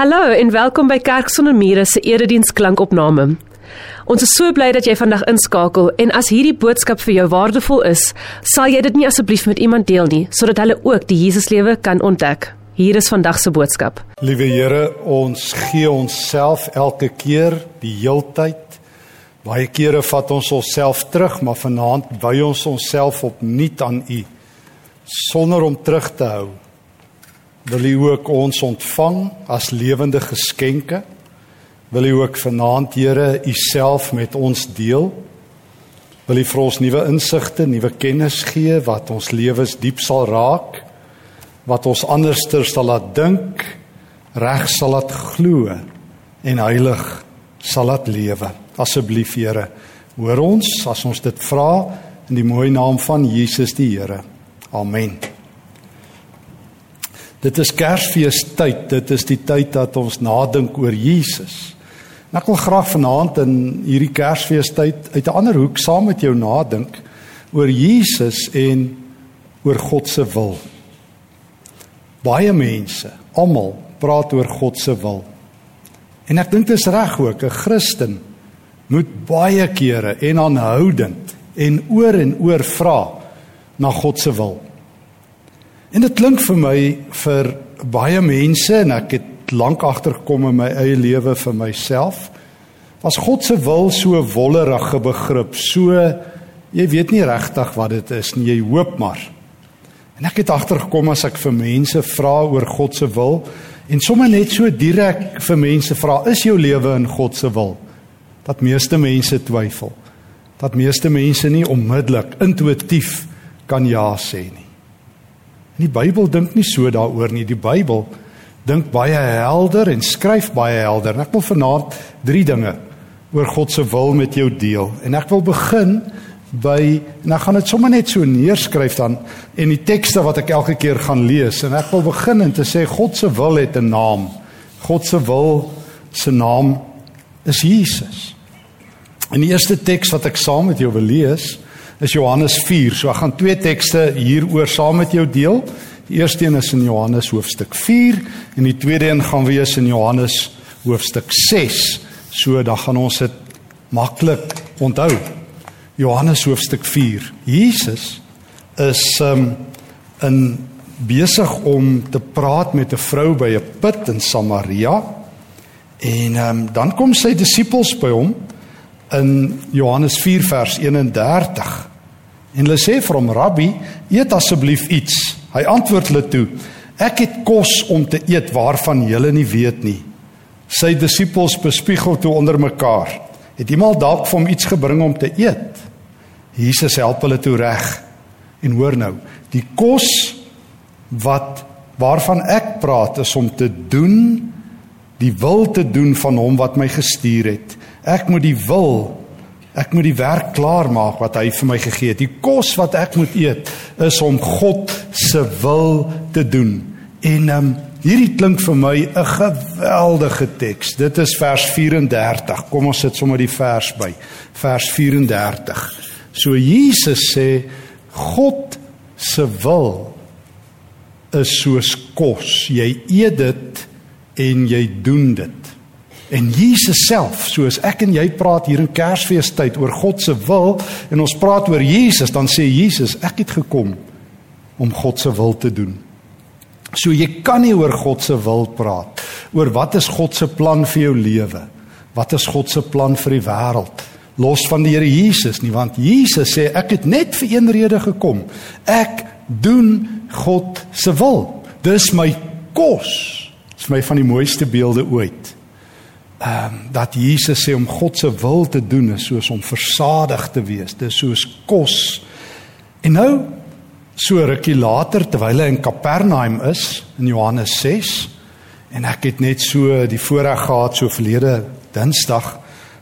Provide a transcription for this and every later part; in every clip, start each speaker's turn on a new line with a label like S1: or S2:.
S1: Hallo en welkom by Kerk sonder mure se erediens klankopname. Ons is so bly dat jy vandag inskakel en as hierdie boodskap vir jou waardevol is, sal jy dit nie asseblief met iemand deel nie sodat hulle ook die Jesuslewe kan ontdek. Hier is vandag se boodskap.
S2: Liewe Here, ons gee onsself elke keer die heeltyd. Baie kere vat ons onsself terug, maar vanaand wy ons onsself opnuut aan U sonder om terug te hou Wil U ook ons ontvang as lewende geskenke? Wil U ook vanaand Here U self met ons deel? Wil U vir ons nuwe insigte, nuwe kennis gee wat ons lewens diep sal raak? Wat ons anderster sal laat dink, reg sal laat glo en heilig sal laat lewe? Asseblief Here, hoor ons as ons dit vra in die mooi naam van Jesus die Here. Amen. Dit is Kersfeestyd. Dit is die tyd dat ons nadink oor Jesus. En ek wil graag vanaand in hierdie Kersfeestyd uit 'n ander hoek saam met jou nadink oor Jesus en oor God se wil. Baie mense, almal praat oor God se wil. En ek dink dit is reg ook 'n Christen moet baie kere en aanhoudend en oor en oor vra na God se wil. En dit klink vir my vir baie mense en ek het lank agtergekom in my eie lewe vir myself. Was God se wil so wollerige begrip, so jy weet nie regtig wat dit is nie, jy hoop maar. En ek het agtergekom as ek vir mense vra oor God se wil en sommer net so direk vir mense vra, is jou lewe in God se wil? Dat meeste mense twyfel. Dat meeste mense nie onmiddellik intuïtief kan ja sê nie. Die Bybel dink nie so daaroor nie. Die Bybel dink baie helder en skryf baie helder. En ek wil vanaand drie dinge oor God se wil met jou deel. En ek wil begin by en ek gaan dit sommer net so neerskryf dan en die tekste wat ek elke keer gaan lees. En ek wil begin en te sê God se wil het 'n naam. God se wil se naam is Jesus. En die eerste teks wat ek saam met jou wil lees is Johannes 4. So ek gaan twee tekste hieroor saam met jou deel. Die eerste een is in Johannes hoofstuk 4 en die tweede een gaan wees in Johannes hoofstuk 6. So dan gaan ons dit maklik onthou. Johannes hoofstuk 4. Jesus is um in besig om te praat met 'n vrou by 'n put in Samaria. En um dan kom sy disippels by hom in Johannes 4 vers 31. En hulle sê vir hom: "Rabbi, eet asseblief iets." Hy antwoord hulle toe: "Ek het kos om te eet waarvan julle nie weet nie." Sy disippels bespiegel toe onder mekaar: "Het iemand dalk vir hom iets gebring om te eet?" Jesus help hulle toe reg. En hoor nou, die kos wat waarvan ek praat is om te doen die wil te doen van hom wat my gestuur het. Ek moet die wil Ek moet die werk klaar maak wat hy vir my gegee het. Die kos wat ek moet eet is om God se wil te doen. En ehm um, hierdie klink vir my 'n geweldige teks. Dit is vers 34. Kom ons sit sommer die vers by. Vers 34. So Jesus sê God se wil is soos kos. Jy eet dit en jy doen dit. En Jesus self, soos ek en jy praat hier in Kersfeestyd oor God se wil en ons praat oor Jesus, dan sê Jesus, ek het gekom om God se wil te doen. So jy kan nie oor God se wil praat oor wat is God se plan vir jou lewe? Wat is God se plan vir die wêreld? Los van die Here Jesus nie, want Jesus sê ek het net vir een rede gekom. Ek doen God se wil. Dis my kos. Dis my van die mooiste beelde ooit ehm um, dat Jesus sê om God se wil te doen is soos om versadig te wees. Dis soos kos. En nou so rukkie later terwyl hy in Kapernaum is in Johannes 6 en ek het net so die voorreg gehad so verlede Dinsdag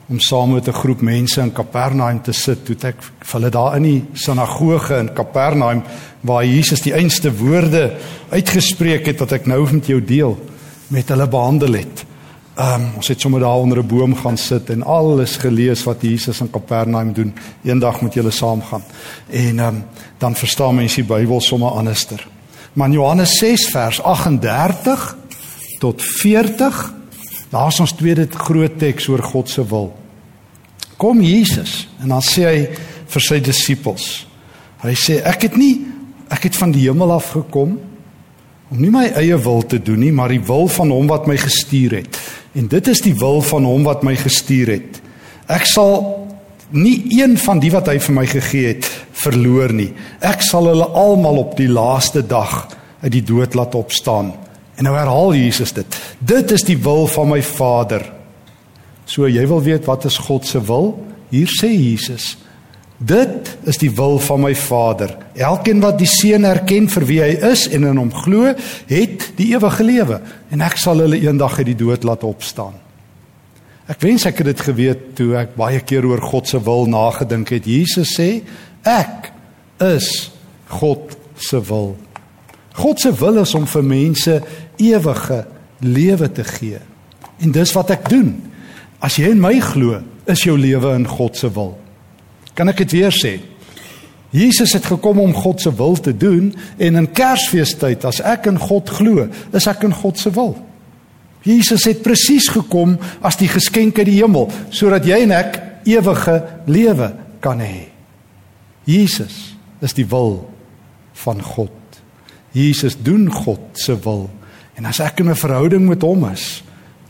S2: om saam met 'n groep mense in Kapernaum te sit. Toe ek vir hulle daar in die sinagoge in Kapernaum waar Jesus die einste woorde uitgespreek het wat ek nou met jou deel met hulle behandel het. Ehm um, ons het sommer daar onder 'n boom gaan sit en alles gelees wat Jesus in Kapernaum doen. Eendag moet julle saam gaan. En ehm um, dan verstaan mense die Bybel sommer anderster. Maar Johannes 6 vers 38 tot 40. Daar's ons tweede groot teks oor God se wil. Kom Jesus en dan sê hy vir sy disippels. Hy sê ek het nie ek het van die hemel af gekom om nie my eie wil te doen nie, maar die wil van hom wat my gestuur het. En dit is die wil van hom wat my gestuur het. Ek sal nie een van die wat hy vir my gegee het verloor nie. Ek sal hulle almal op die laaste dag uit die dood laat opstaan. En nou herhaal Jesus dit. Dit is die wil van my Vader. So jy wil weet wat is God se wil? Hier sê Jesus Dit is die wil van my Vader. Elkeen wat die Seun erken vir wie hy is en in hom glo, het die ewige lewe en ek sal hulle eendag uit die dood laat opstaan. Ek wens ek het dit geweet toe ek baie keer oor God se wil nagedink het. Jesus sê, ek is God se wil. God se wil is om vir mense ewige lewe te gee. En dis wat ek doen. As jy in my glo, is jou lewe in God se wil. Kan ek dit weer sê? Jesus het gekom om God se wil te doen en in Kersfeestyd as ek in God glo, is ek in God se wil. Jesus het presies gekom as die geskenk uit die hemel sodat jy en ek ewige lewe kan hê. Jesus is die wil van God. Jesus doen God se wil. En as ek in 'n verhouding met hom is,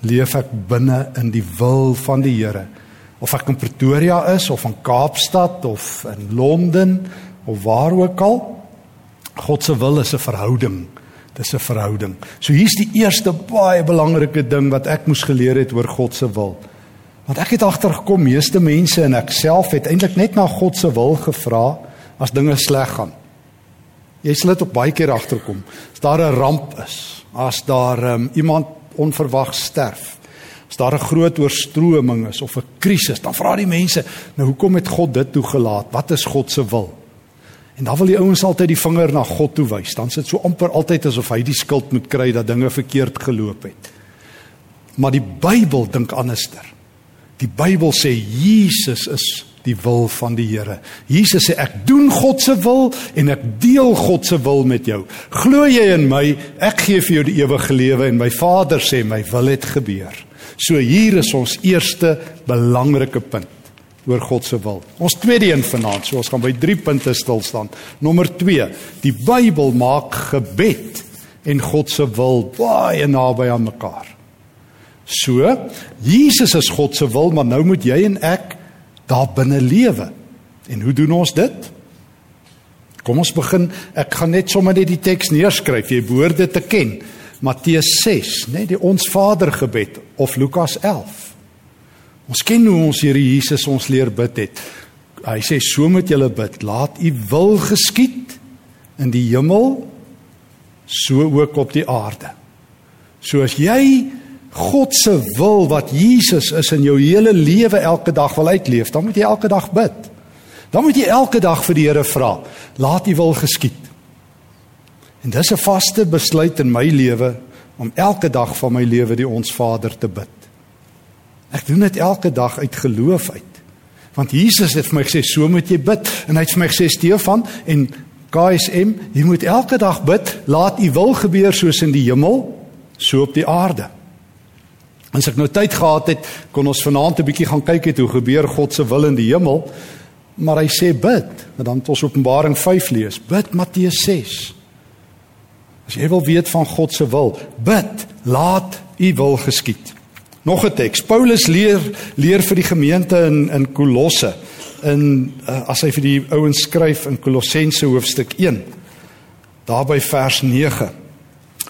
S2: leef ek binne in die wil van die Here of ek in Pretoria is of in Kaapstad of in Londen of waar ook al God se wil is 'n verhouding. Dis 'n verhouding. So hier's die eerste baie belangrike ding wat ek moes geleer het oor God se wil. Want ek het agtergekom meeste mense en ek self het eintlik net na God se wil gevra as dinge sleg gaan. Jy sal dit op baie keer agterkom. As daar 'n ramp is as daar um, iemand onverwags sterf As daar 'n groot oorstroming is of 'n krisis, dan vra die mense, nou hoekom het God dit toegelaat? Wat is God se wil? En dan wil die ouens altyd die vinger na God toe wys. Dan sit so amper altyd asof hy die skuld moet kry dat dinge verkeerd geloop het. Maar die Bybel dink anderster. Die Bybel sê Jesus is die wil van die Here. Jesus sê ek doen God se wil en ek deel God se wil met jou. Glo jy in my? Ek gee vir jou die ewige lewe en my Vader sê my wil het gebeur. So hier is ons eerste belangrike punt oor God se wil. Ons tweede een vanaand, so ons gaan by 3 punte stil staan. Nommer 2, die Bybel maak gebed en God se wil baie naby aan mekaar. So, Jesus is God se wil, maar nou moet jy en ek daar binne lewe. En hoe doen ons dit? Kom ons begin. Ek gaan net sommer net die teks neerskryf. Jy behoort dit te ken. Matteus 6, nê, die ons Vader gebed of Lukas 11. Ons ken hoe ons Here Jesus ons leer bid het. Hy sê so moet julle bid, laat u wil geskied in die hemel so ook op die aarde. So as jy God se wil wat Jesus is in jou hele lewe elke dag wil uitleef, dan moet jy elke dag bid. Dan moet jy elke dag vir die Here vra, laat u wil geskied. En dis 'n vaste besluit in my lewe om elke dag van my lewe die ons Vader te bid. Ek doen dit elke dag uit geloof uit. Want Jesus het vir my gesê so moet jy bid en hy het vir my gesê Stefan en KSM, jy moet elke dag bid, laat u wil gebeur soos in die hemel, so op die aarde. As ek nou tyd gehad het, kon ons vanaand 'n bietjie gaan kyk het hoe gebeur God se wil in die hemel. Maar hy sê bid, en dan het ons Openbaring 5 lees. Bid Matteus 6. As jy wil weet van God se wil, bid, laat u wil geskied. Nog 'n teks. Paulus leer leer vir die gemeente in in Kolosse in uh, as hy vir die ouens skryf in Kolossense hoofstuk 1. Daarby vers 9.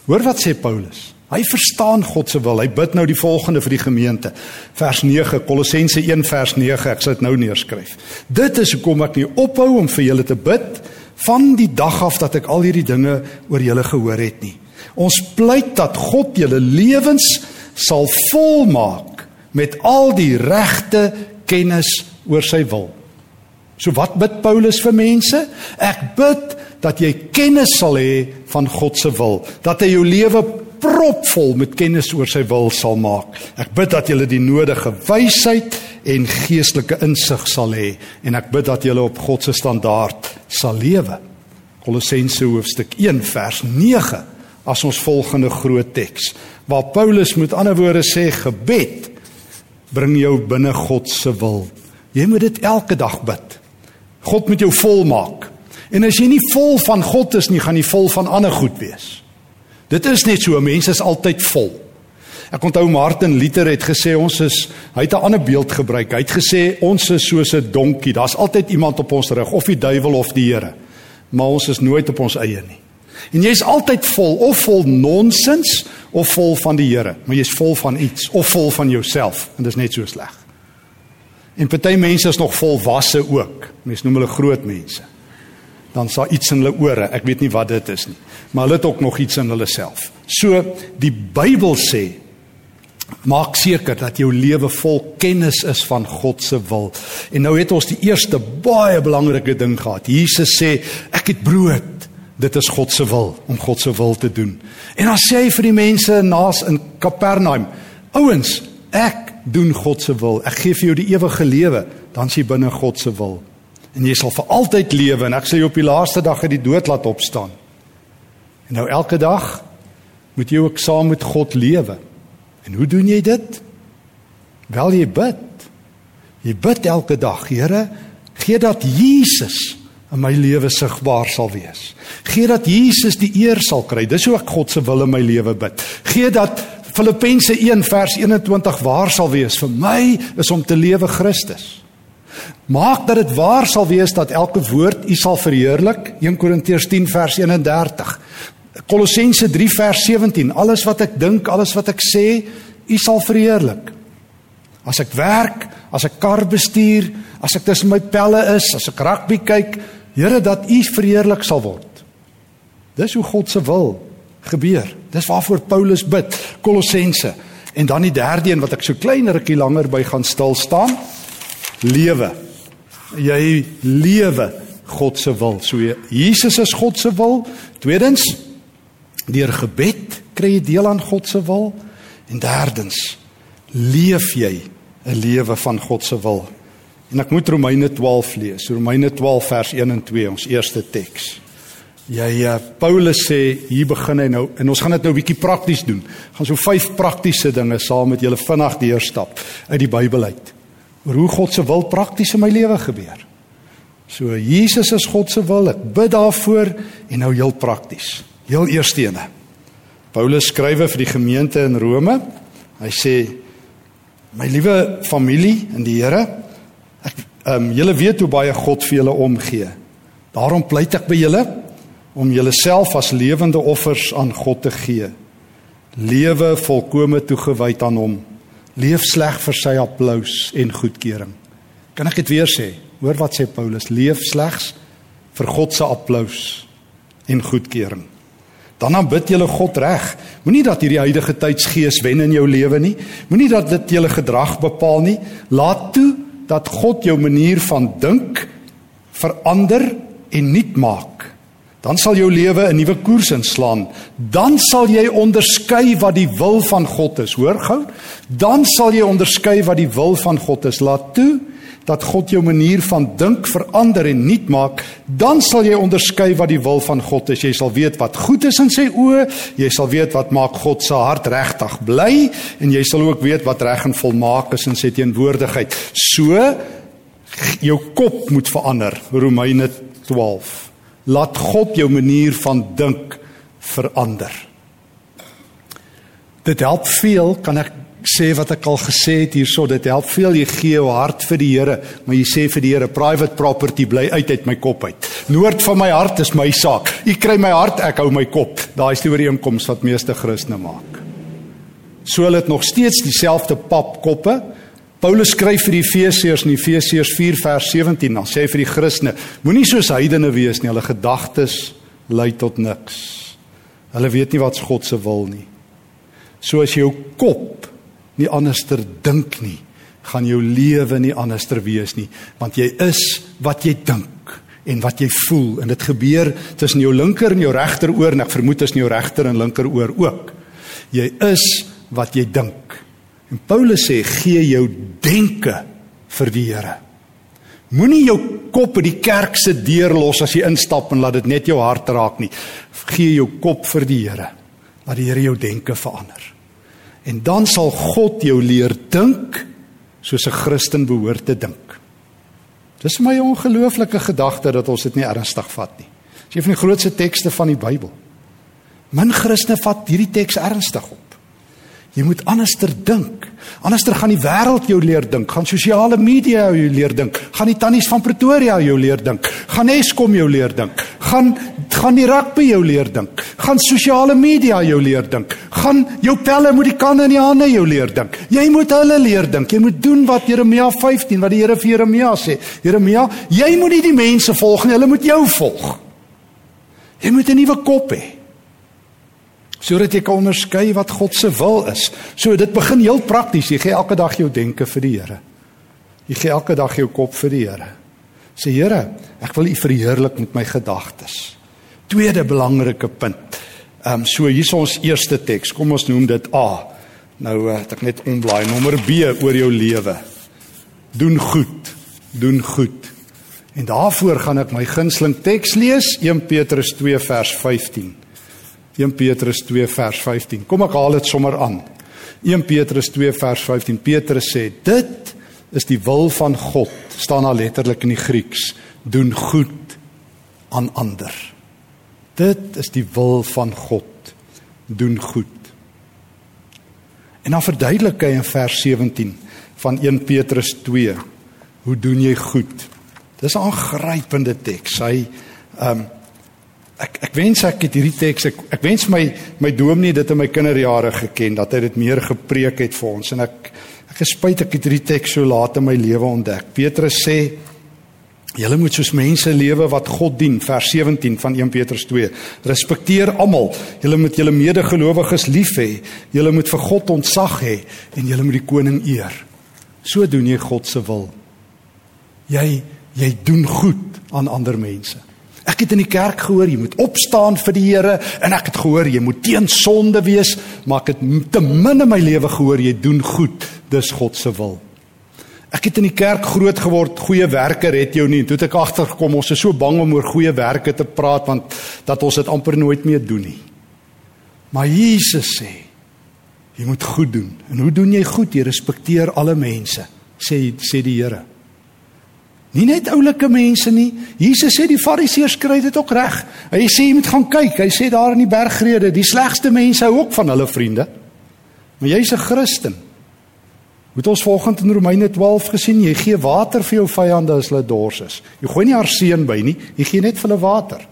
S2: Hoor wat sê Paulus? Hy verstaan God se wil. Hy bid nou die volgende vir die gemeente. Vers 9 Kolossense 1 vers 9. Ek sal dit nou neerskryf. Dit is hoekom ek nie ophou om vir julle te bid van die dag af dat ek al hierdie dinge oor julle gehoor het nie. Ons pleit dat God julle lewens sal volmaak met al die regte kennis oor sy wil. So wat bid Paulus vir mense? Ek bid dat jy kennis sal hê van God se wil, dat hy jou lewe propvol met kennis oor sy wil sal maak. Ek bid dat jy die nodige wysheid en geestelike insig sal hê en ek bid dat jy op God se standaard sal lewe. Kolossense hoofstuk 1 vers 9 as ons volgende groot teks waar Paulus met ander woorde sê gebed bring jou binne God se wil. Jy moet dit elke dag bid. God moet jou volmaak. En as jy nie vol van God is nie, gaan jy vol van ander goed wees. Dit is net so, mense is altyd vol. Ek onthou Martin Luther het gesê ons is hy het 'n ander beeld gebruik. Hy het gesê ons is soos 'n donkie. Daar's altyd iemand op ons rug, of die duiwel of die Here. Maar ons is nooit op ons eie nie. En jy's altyd vol of vol nonsens of vol van die Here, maar jy's vol van iets of vol van jouself en dit is net so sleg. En party mense is nog volwasse ook. Mense noem hulle groot mense. Dan sal iets in hulle ore, ek weet nie wat dit is nie, maar hulle het ook nog iets in hulle self. So die Bybel sê Maak seker dat jou lewe vol kennis is van God se wil. En nou het ons die eerste baie belangrike ding gehad. Jesus sê, ek het brood. Dit is God se wil om God se wil te doen. En dan sê hy vir die mense naas in Kapernaum, ouens, ek doen God se wil. Ek gee vir jou die ewige lewe, dan is jy binne God se wil. En jy sal vir altyd lewe en ek sal jou op die laaste dag uit die dood laat opstaan. En nou elke dag moet jy ook saam met God lewe. En hoe doen jy dit? Wel jy bid. Jy bid elke dag, Here, gee dat Jesus in my lewe sigbaar sal wees. Gee dat Jesus die eer sal kry. Dis hoe ek God se wil in my lewe bid. Gee dat Filippense 1 vers 21 waar sal wees vir my is om te lewe Christus. Maak dat dit waar sal wees dat elke woord U sal verheerlik. 1 Korintiërs 10 vers 31. Kolossense 3 vers 17, alles wat ek dink, alles wat ek sê, U sal verheerlik. As ek werk, as ek kar bestuur, as ek tussen my pelle is, as ek rugby kyk, Here dat U verheerlik sal word. Dis hoe God se wil gebeur. Dis waarvoor Paulus bid, Kolossense. En dan die derde een wat ek so klein rukkie langer by gaan stil staan, lewe. Jy lewe God se wil. So Jesus is God se wil. Tweedens, Deur gebed kry jy deel aan God se wil en derdens leef jy 'n lewe van God se wil. En ek moet Romeine 12 lees. Romeine 12 vers 1 en 2 ons eerste teks. Jy uh, Paulus sê hier begin hy nou en ons gaan dit nou 'n bietjie prakties doen. Gaan so vyf praktiese dinge saam met julle vinnig deurstap uit die Bybel uit. Oor hoe God se wil prakties in my lewe gebeur. So Jesus is God se wil. Ek bid daarvoor en nou heel prakties. Heel eerste ene. Paulus skrywe vir die gemeente in Rome. Hy sê: "My liewe familie in die Here, ek ehm um, julle weet hoe baie God vir julle omgee. Daarom pleit ek by julle om julleself as lewende offers aan God te gee. Lewe volkome toegewyd aan hom. Leef sleg vir sy applous en goedkeuring." Kan ek dit weer sê? Hoor wat sê Paulus: "Leef slegs vir God se applous en goedkeuring." Dan aanbid jy God reg. Moenie dat hierdie huidige tydsgees wen in jou lewe nie. Moenie dat dit jou gedrag bepaal nie. Laat toe dat God jou manier van dink verander en nuut maak. Dan sal jou lewe 'n nuwe koers inslaan. Dan sal jy onderskei wat die wil van God is. Hoor gou. Dan sal jy onderskei wat die wil van God is. Laat toe dat God jou manier van dink verander en nuut maak, dan sal jy onderskei wat die wil van God is. Jy sal weet wat goed is in sy oë, jy sal weet wat maak God se hart regtig bly en jy sal ook weet wat reg en volmaak is in sy teenwoordigheid. So jou kop moet verander. Romeine 12. Laat God jou manier van dink verander. Dit help veel, kan ek sê wat ek al gesê het hierso dit help veel jy gee jou hart vir die Here maar jy sê vir die Here private property bly uit uit my kop uit. Noord van my hart is my saak. U kry my hart ek hou my kop. Daai is die ooreenkoms wat meeste Christene maak. So hulle het nog steeds dieselfde papkoppe Paulus skryf vir die Efesiërs in Efesiërs 4 vers 17 dan sê hy vir die Christene moenie soos heidene wees nie hulle gedagtes lei tot niks hulle weet nie wat God se wil nie so as jou kop nie anderster dink nie, gaan jou lewe nie anderster wees nie, want jy is wat jy dink en wat jy voel en dit gebeur tussen jou linker en jou regter oor en ek vermoed tussen jou regter en linker oor ook. Jy is wat jy dink. En Paulus sê gee jou denke vir die Here. Moenie jou kop by die kerk se deur los as jy instap en laat dit net jou hart raak nie. Gee jou kop vir die Here. Laat die Here jou denke verander. En dan sal God jou leer dink soos 'n Christen behoort te dink. Dis my ongelooflike gedagte dat ons dit nie ernstig vat nie. Dis een van die grootste tekste van die Bybel. Min Christene vat hierdie teks ernstig op. Jy moet anderster dink. Anderster gaan die wêreld jou leer dink, gaan sosiale media jou leer dink, gaan die tannies van Pretoria jou leer dink, gaan Eskom jou leer dink, gaan gaan die rugby jou leer dink, gaan sosiale media jou leer dink, gaan jou pelle moet die kanne in die hande jou leer dink. Jy moet hulle leer dink. Jy moet doen wat Jeremia 15 wat die Here vir Jeremia sê. Jeremia, jy moet nie die mense volg nie, hulle moet jou volg. Jy moet 'n nuwe kop hê sodat jy kan onderskei wat God se wil is. So dit begin heel prakties. Jy gee elke dag jou denke vir die Here. Jy gee elke dag jou kop vir die Here. Sê Here, ek wil U verheerlik met my gedagtes. Tweede belangrike punt. Ehm um, so hier is ons eerste teks. Kom ons noem dit A. Nou uh, ek net omblaai nommer B oor jou lewe. Doen goed. Doen goed. En daarvoor gaan ek my gunsteling teks lees, 1 Petrus 2 vers 15. 1 Petrus 2 vers 15. Kom ek haal dit sommer aan. 1 Petrus 2 vers 15. Petrus sê dit is die wil van God, staan daar letterlik in die Grieks, doen goed aan ander. Dit is die wil van God, doen goed. En dan verduidelik hy in vers 17 van 1 Petrus 2, hoe doen jy goed? Dis 'n aangrypende teks. Hy ehm um, ek ek wens ek het hierdie teks ek ek wens my my dominee dit in my kinderjare geken dat hy dit meer gepreek het vir ons en ek ek gespuit ek het hierdie teks so laat in my lewe ontdek. Petrus sê julle moet soos mense lewe wat God dien vers 17 van 1 Petrus 2. Respekteer almal. Julle moet julle medegelowiges lief hê. Julle moet vir God ontzag hê en julle moet die koning eer. So doen jy God se wil. Jy jy doen goed aan ander mense. Ek het in die kerk gehoor jy moet opstaan vir die Here en ek het gehoor jy moet teen sonde wees, maar ek het te min in my lewe gehoor jy doen goed, dis God se wil. Ek het in die kerk groot geword, goeie werke red jou nie. Toe het ek agtergekom ons is so bang om oor goeie werke te praat want dat ons dit amper nooit meer doen nie. Maar Jesus sê jy moet goed doen. En hoe doen jy goed? Jy respekteer alle mense, sê sê die Here. Nie net oulike mense nie. Jesus sê die Fariseërs kry dit ook reg. Hy sê jy moet gaan kyk. Hy sê daar in die bergrede, die slegste mense hou ook van hulle vriende. Maar jy's 'n Christen. Moet ons volgens in Romeine 12 gesien, jy gee water vir jou vyande as hulle dors is. Jy gooi nie arseën by nie, jy gee net vir hulle water.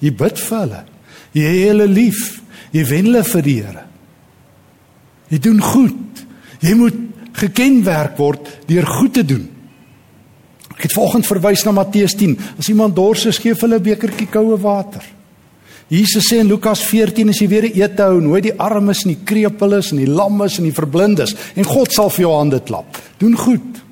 S2: Jy bid vir hulle. Jy hê hulle lief. Jy wen hulle vir die Here. Jy doen goed. Jy moet gekenmerk word deur goed te doen. Ek het vanoggend verwys na Matteus 10. As iemand dors is, gee hulle 'n bekertjie koue water. Jesus sê in Lukas 14 as jy weer 'n ete hou, nooi die armes en die krepeles en die lammes en die verblindes en God sal vir jou hande klap. Doen goed.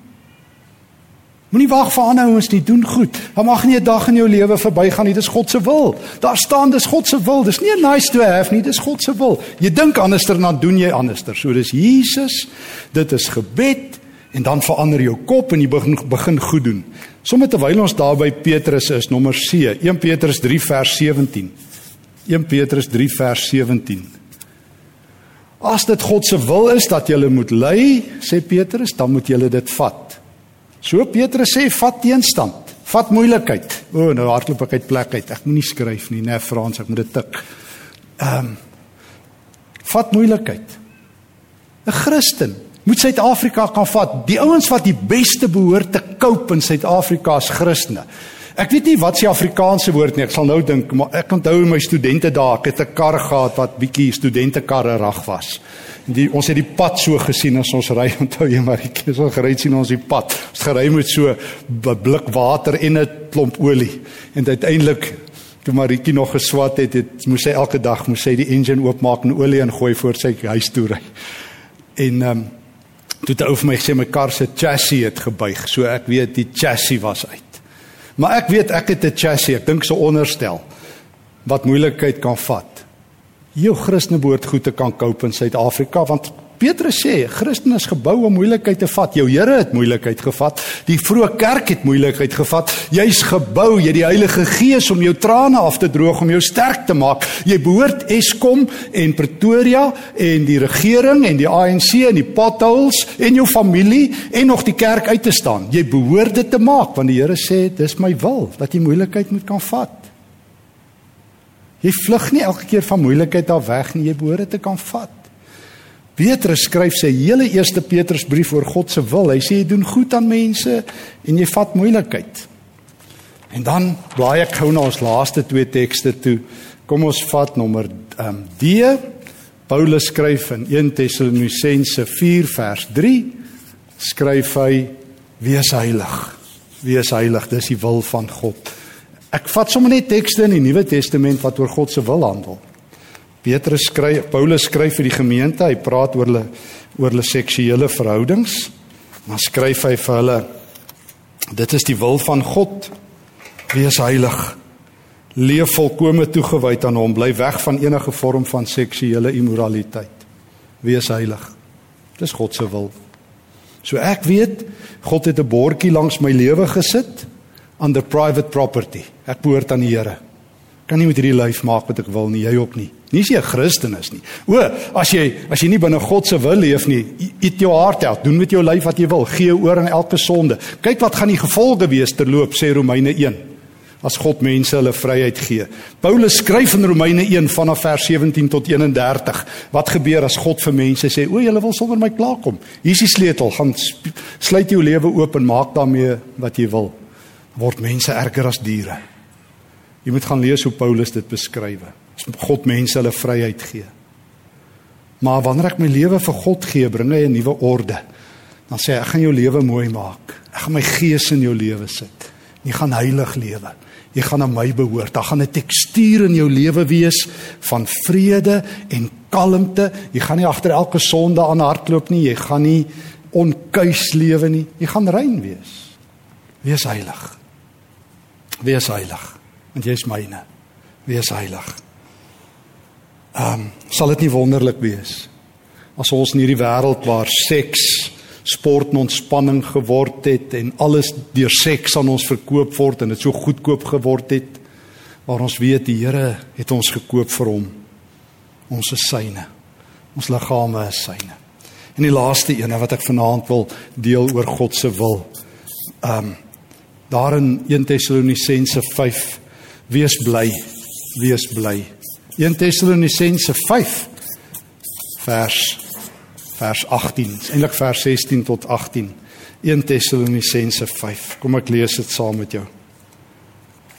S2: Moenie wag vir ander ouens nie, doen goed. Daar mag nie 'n dag in jou lewe verbygaan nie, dis God se wil. Daar staan dis God se wil. Dis nie 'n nice to have nie, dis God se wil. Jy dink anderster dan doen jy anderster. So dis Jesus. Dit is gebed en dan verander jou kop en jy begin begin goed doen. Sommige terwyl ons daar by Petrus is, nommer C, 1 Petrus 3 vers 17. 1 Petrus 3 vers 17. As dit God se wil is dat jy moet ly, sê Petrus, dan moet jy dit vat. So Petrus sê vat teenstand, vat moeilikheid. O, nou hardloop ek uit plek uit. Ek moenie skryf nie, nee Frans, ek moet dit tik. Ehm um, vat moeilikheid. 'n Christen moet Suid-Afrika kan vat. Die ouens wat die beste behoort te cope in Suid-Afrika is Christene. Ek weet nie wat se Afrikaanse woord nie. Ek sal nou dink, maar ek onthou my studente dae, ek het 'n kar gehad wat bietjie studentekarre rag was. Die ons het die pad so gesien as ons ry, onthou jy maar ek het so gery sien ons die pad. Ons gery met so 'n blik water en 'n klomp olie. En uiteindelik toe Maritjie nog geswat het, het moes sy elke dag moes sy die engine oopmaak en olie ingooi voor sy huis toe ry. En ehm um, toe het ou vir my gesê my kar se chassis het gebuig, so ek weet die chassis was uit. Maar ek weet ek het 'n chassis, ek dink so onderstel wat moeilikheid kan vat. Jou Christene behoort goed te kan koop in Suid-Afrika want Petrus sê, Christen is gebou om moeilikheid te vat. Jou Here het moeilikheid gevat. Die vroeë kerk het moeilikheid gevat. Jy's gebou, jy die Heilige Gees om jou trane af te droog, om jou sterk te maak. Jy behoort Eskom en Pretoria en die regering en die ANC en die potholes en jou familie en nog die kerk uit te staan. Jy behoort dit te maak want die Here sê dis my wil dat jy moeilikheid moet kan vat. Jy vlug nie elke keer van moeilikheid af weg nie, jy behoort dit te kan vat. Petrus skryf sy hele eerste Petrusbrief oor God se wil. Hy sê jy doen goed aan mense en jy vat moeilikheid. En dan blaai ek gou na ons laaste twee tekste toe. Kom ons vat nommer ehm um, D. Paulus skryf in 1 Tessalonisense 4 vers 3 skryf hy wees heilig. Wees heilig, dis die wil van God. Ek vat sommer net tekste in die Nuwe Testament wat oor God se wil handel. Petrus skryf Paulus skryf vir die gemeente, hy praat oor hulle oor hulle seksuele verhoudings. Dan skryf hy vir hulle dit is die wil van God. Wees heilig. Leef volkome toegewyd aan hom, bly weg van enige vorm van seksuele immoraliteit. Wees heilig. Dis God se wil. So ek weet God het 'n bordjie langs my lewe gesit under private property. Ek behoort aan die Here kan nie met hierdie lyf maak wat ek wil nie, jy ook nie. Nie as jy 'n Christen is nie. O, as jy as jy nie binne God se wil leef nie, eet jou hart uit, doen met jou lyf wat jy wil, gee oor aan elke sonde. Kyk wat gaan die gevolge wees terloop sê Romeine 1 as God mense hulle vryheid gee. Paulus skryf in Romeine 1 vanaf vers 17 tot 31 wat gebeur as God vir mense sê o, julle wil sonder my klaarkom. Hier is die sleutel, gaan sluit jou lewe oop en maak daarmee wat jy wil. Word mense erger as diere. Jy moet gaan lees hoe Paulus dit beskryf. God mense hulle vryheid gee. Maar wanneer ek my lewe vir God gee, bring hy 'n nuwe orde. Dan sê hy ek gaan jou lewe mooi maak. Ek gaan my gees in jou lewe sit. Jy gaan heilig lewe. Jy gaan aan my behoort. Daar gaan 'n tekstuur in jou lewe wees van vrede en kalmte. Jy gaan nie agter elke sonde aan hardloop nie. Jy gaan nie onkuis lewe nie. Jy gaan rein wees. Wees heilig. Wees heilig want jy is myne. Wees heilig. Ehm um, sal dit nie wonderlik wees as ons in hierdie wêreld waar seks, sport en ontspanning geword het en alles deur seks aan ons verkoop word en dit so goedkoop geword het waar ons weet die Here het ons gekoop vir hom. Ons is syne. Ons liggame is syne. En die laaste ene wat ek vanaand wil deel oor God se wil. Ehm um, daar in 1 Tessalonisense Wees bly, wees bly. 1 Tessalonisense 5 vers vers 18, eintlik vers 16 tot 18. 1 Tessalonisense 5. Kom ek lees dit saam met jou.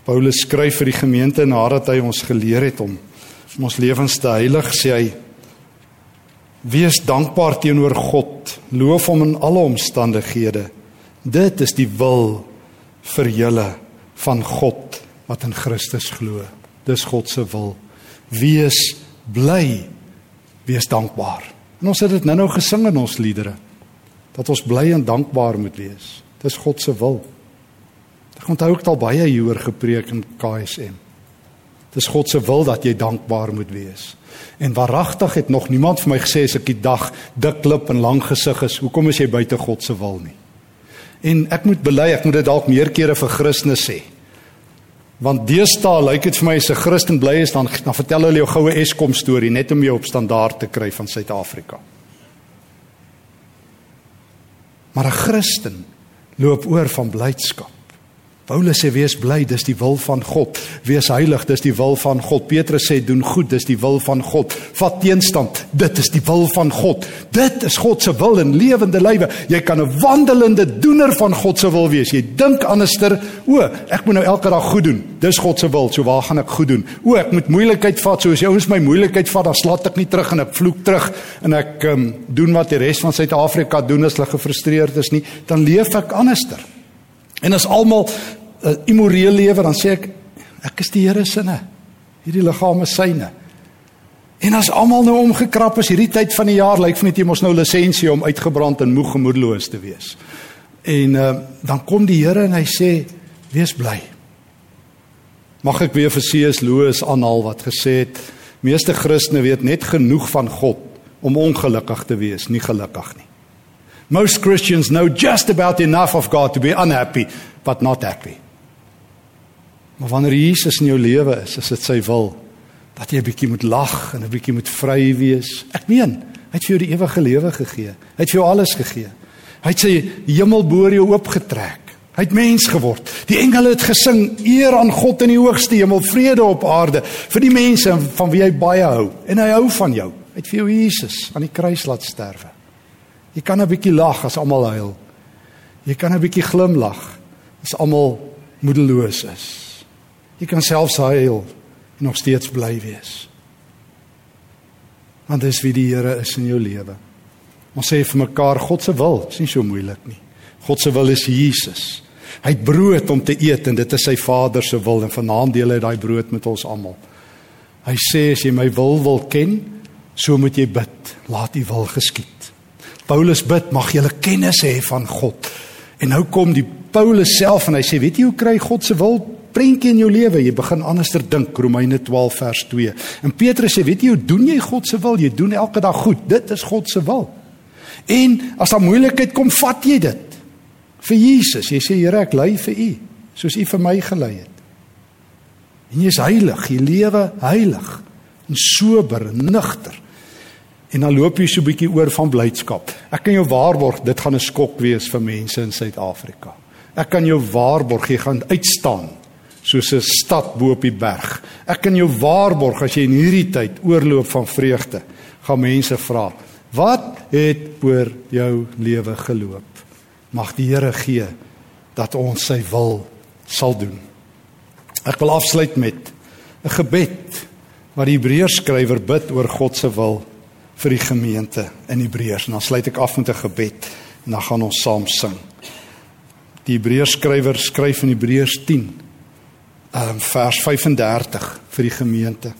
S2: Paulus skryf vir die gemeente nadat hy ons geleer het om om ons lewens te heilig, sê hy: Wees dankbaar teenoor God, loof hom in alle omstandighede. Dit is die wil vir julle van God wat in Christus glo. Dis God se wil. Wees bly. Wees dankbaar. En ons het dit nou-nou gesing in ons liedere dat ons bly en dankbaar moet wees. Dis God se wil. Ek onthou ek het al baie hieroor gepreek in KSM. Dis God se wil dat jy dankbaar moet wees. En waaragtig het nog niemand vir my gesê as ek die dag dik klip en lang gesig is, hoekom is jy buite God se wil nie? En ek moet bely, ek moet dit dalk meer kere vir Christene sê. Want deesdae lyk dit vir my as 'n Christen bly is dan dan vertel hulle jou goue Eskom storie net om jou op standaard te kry van Suid-Afrika. Maar 'n Christen loop oor van blydskap. Paulus sê wees bly, dis die wil van God. Wees heilig, dis die wil van God. Petrus sê doen goed, dis die wil van God. Vat teenstand, dit is die wil van God. Dit is God se wil in lewende lywe. Jy kan 'n wandelende doener van God se wil wees. Jy dink anderster, o, ek moet nou elke dag goed doen. Dis God se wil. So waar gaan ek goed doen? O, ek moet moeilikheid vat. So as jy ouens my moeilikheid vat, dan slaat ek nie terug en ek vloek terug en ek um, doen wat die res van Suid-Afrika doen as hulle gefrustreerd is nie, dan leef ek anderster. En as almal 'n uh, immoreel lewe, dan sê ek ek is die Here sinne. Hierdie liggaam is syne. En as almal nou omgekrap is hierdie tyd van die jaar, lyk vir my jy mos nou lisensie om uitgebrand en moeg gemoedeloos te wees. En uh, dan kom die Here en hy sê wees bly. Mag ek weer vir C.S. Lewis aanhaal wat gesê het: Meeste Christene weet net genoeg van God om ongelukkig te wees, nie gelukkig nie. Most Christians know just about enough of God to be unhappy, but not happy. Maar wanneer Jesus in jou lewe is, is dit sy wil dat jy 'n bietjie moet lag en 'n bietjie moet vry wees. Ek meen, hy het vir jou die ewige lewe gegee. Hy het vir jou alles gegee. Hy het sy hemel bo jou oopgetrek. Hy het mens geword. Die engele het gesing eer aan God in die hoogste hemel, vrede op aarde vir die mense van wie hy baie hou en hy hou van jou. Hy het vir jou Jesus aan die kruis laat sterwe. Jy kan 'n bietjie lag as almal huil. Jy kan 'n bietjie glimlag as almal moedeloos is. Jy kan selfs huil en nog steeds bly wees. Want dis wie die Here is in jou lewe. Ons sê vir mekaar God se wil, is nie so moeilik nie. God se wil is Jesus. Hy het brood om te eet en dit is sy Vader se wil en vanaand deel hy daai brood met ons almal. Hy sê as jy my wil wil ken, so moet jy bid. Laat U wil geskied. Paulus bid, mag jy kennis hê van God. En nou kom die Paulus self en hy sê, weet jy hoe kry God se wil prentjie in jou lewe? Jy begin anderster dink, Romeine 12 vers 2. En Petrus sê, weet jy hoe doen jy God se wil? Jy doen elke dag goed. Dit is God se wil. En as daar moeilikheid kom, vat jy dit vir Jesus. Jy sê, Here, ek ly vir U, soos U vir my gelei het. En jy is heilig, jy lewe heilig en sober en nugter. En dan loop jy so 'n bietjie oor van blydskap. Ek kan jou waarborg dit gaan 'n skok wees vir mense in Suid-Afrika. Ek kan jou waarborg jy gaan uitstaan soos 'n stad bo op die berg. Ek kan jou waarborg as jy in hierdie tyd oorloop van vreugde, gaan mense vra, "Wat het oor jou lewe geloop?" Mag die Here gee dat ons sy wil sal doen. Ek wil afsluit met 'n gebed wat die Hebreërs skrywer bid oor God se wil vir die gemeente in Hebreërs. En dan sluit ek af met 'n gebed en dan gaan ons saam sing. Die Hebreërs skrywer skryf in Hebreërs 10 um, vers 35 vir die gemeente.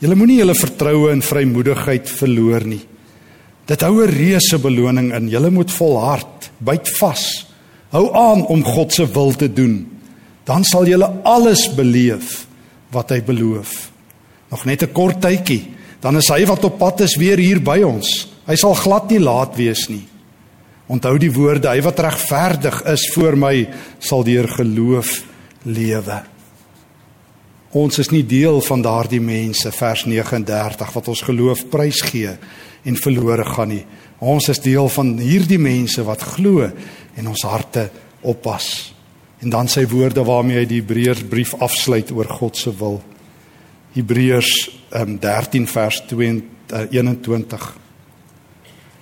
S2: Julle moenie julle vertroue en vrymoedigheid verloor nie. Dit hou 'n reuse beloning in. Julle moet volhard, byt vas. Hou aan om God se wil te doen. Dan sal julle alles beleef wat hy beloof. Nog net 'n kort tydjie dan is hy wat op pad is weer hier by ons. Hy sal glad nie laat wees nie. Onthou die woorde, hy wat regverdig is voor my sal deur geloof lewe. Ons is nie deel van daardie mense vers 39 wat ons geloof prysgee en verlore gaan nie. Ons is deel van hierdie mense wat glo en ons harte oppas. En dan sy woorde waarmee hy die Hebreërsbrief afsluit oor God se wil. Hebreërs um, 13 vers 22 uh, 21.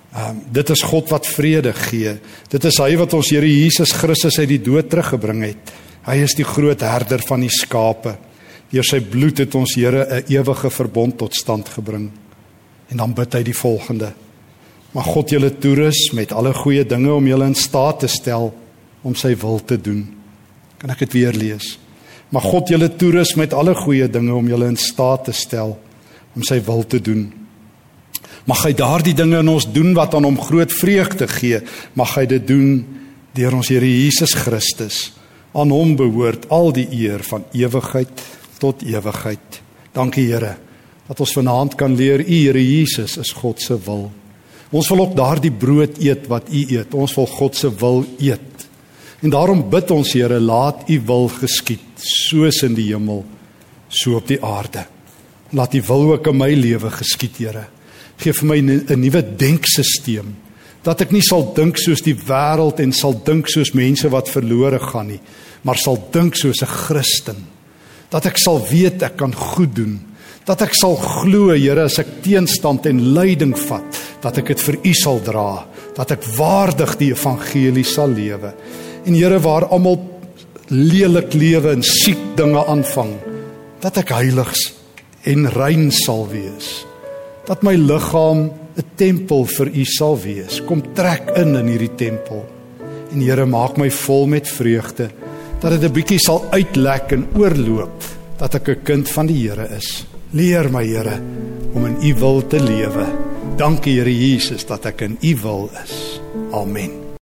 S2: Um, dit is God wat vrede gee. Dit is hy wat ons Here Jesus Christus uit die dood teruggebring het. Hy is die groot herder van die skape. Deur sy bloed het ons Here 'n ewige verbond tot stand gebring. En dan bid hy die volgende: Mag God julle toerus met alle goeie dinge om julle in staat te stel om sy wil te doen. Kan ek dit weer lees? Mag God julle toerus met alle goeie dinge om julle in staat te stel om sy wil te doen. Mag hy daardie dinge in ons doen wat aan hom groot vreugde gee. Mag hy dit doen deur ons Here Jesus Christus. Aan hom behoort al die eer van ewigheid tot ewigheid. Dankie Here dat ons vanaand kan leer U Here Jesus is God se wil. Ons wil ook daardie brood eet wat U eet. Ons wil God se wil eet. En daarom bid ons Here, laat U wil geskied, soos in die hemel, so op die aarde. Laat U wil ook in my lewe geskied, Here. Geef vir my 'n nuwe denkstelsel dat ek nie sal dink soos die wêreld en sal dink soos mense wat verlore gaan nie, maar sal dink soos 'n Christen. Dat ek sal weet ek kan goed doen. Dat ek sal glo, Here, as ek teenstand en lyding vat, dat ek dit vir U sal dra, dat ek waardig die evangelie sal lewe. En Here waar almal lelik lewe en siek dinge aanvang, dat ek heiligs en rein sal wees. Dat my liggaam 'n tempel vir U sal wees. Kom trek in in hierdie tempel. En Here maak my vol met vreugde dat dit 'n bietjie sal uitlek en oorloop dat ek 'n kind van die Here is. Leer my Here om in U wil te lewe. Dankie Here Jesus dat ek in U wil is. Amen.